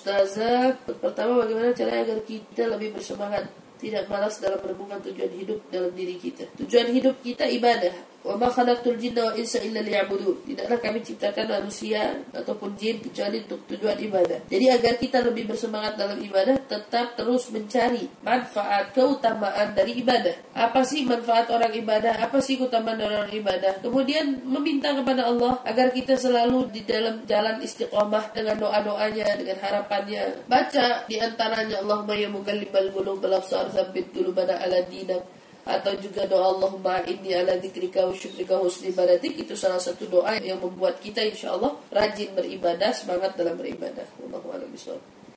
Ustazah, pertama bagaimana cara agar kita lebih bersemangat tidak malas dalam menemukan tujuan hidup dalam diri kita. Tujuan hidup kita ibadah. Wa ma khalaqtul jinna wal insa illa liya'budun. Tidaklah kami ciptakan manusia ataupun jin kecuali untuk tujuan ibadah. Jadi agar kita lebih bersemangat dalam ibadah, tetap terus mencari manfaat keutamaan dari ibadah. Apa sih manfaat orang ibadah? Apa sih keutamaan orang ibadah? Kemudian meminta kepada Allah agar kita selalu di dalam jalan istiqomah dengan doa-doanya, dengan harapannya. Baca di antaranya Allahumma ya mugallibal qulub wal absar tsabbit qulubana ala dinak atau juga doa Allahumma inni ala dzikrika wa syukrika husni ibadatik itu salah satu doa yang membuat kita insya Allah rajin beribadah semangat dalam beribadah. Allahu a'lam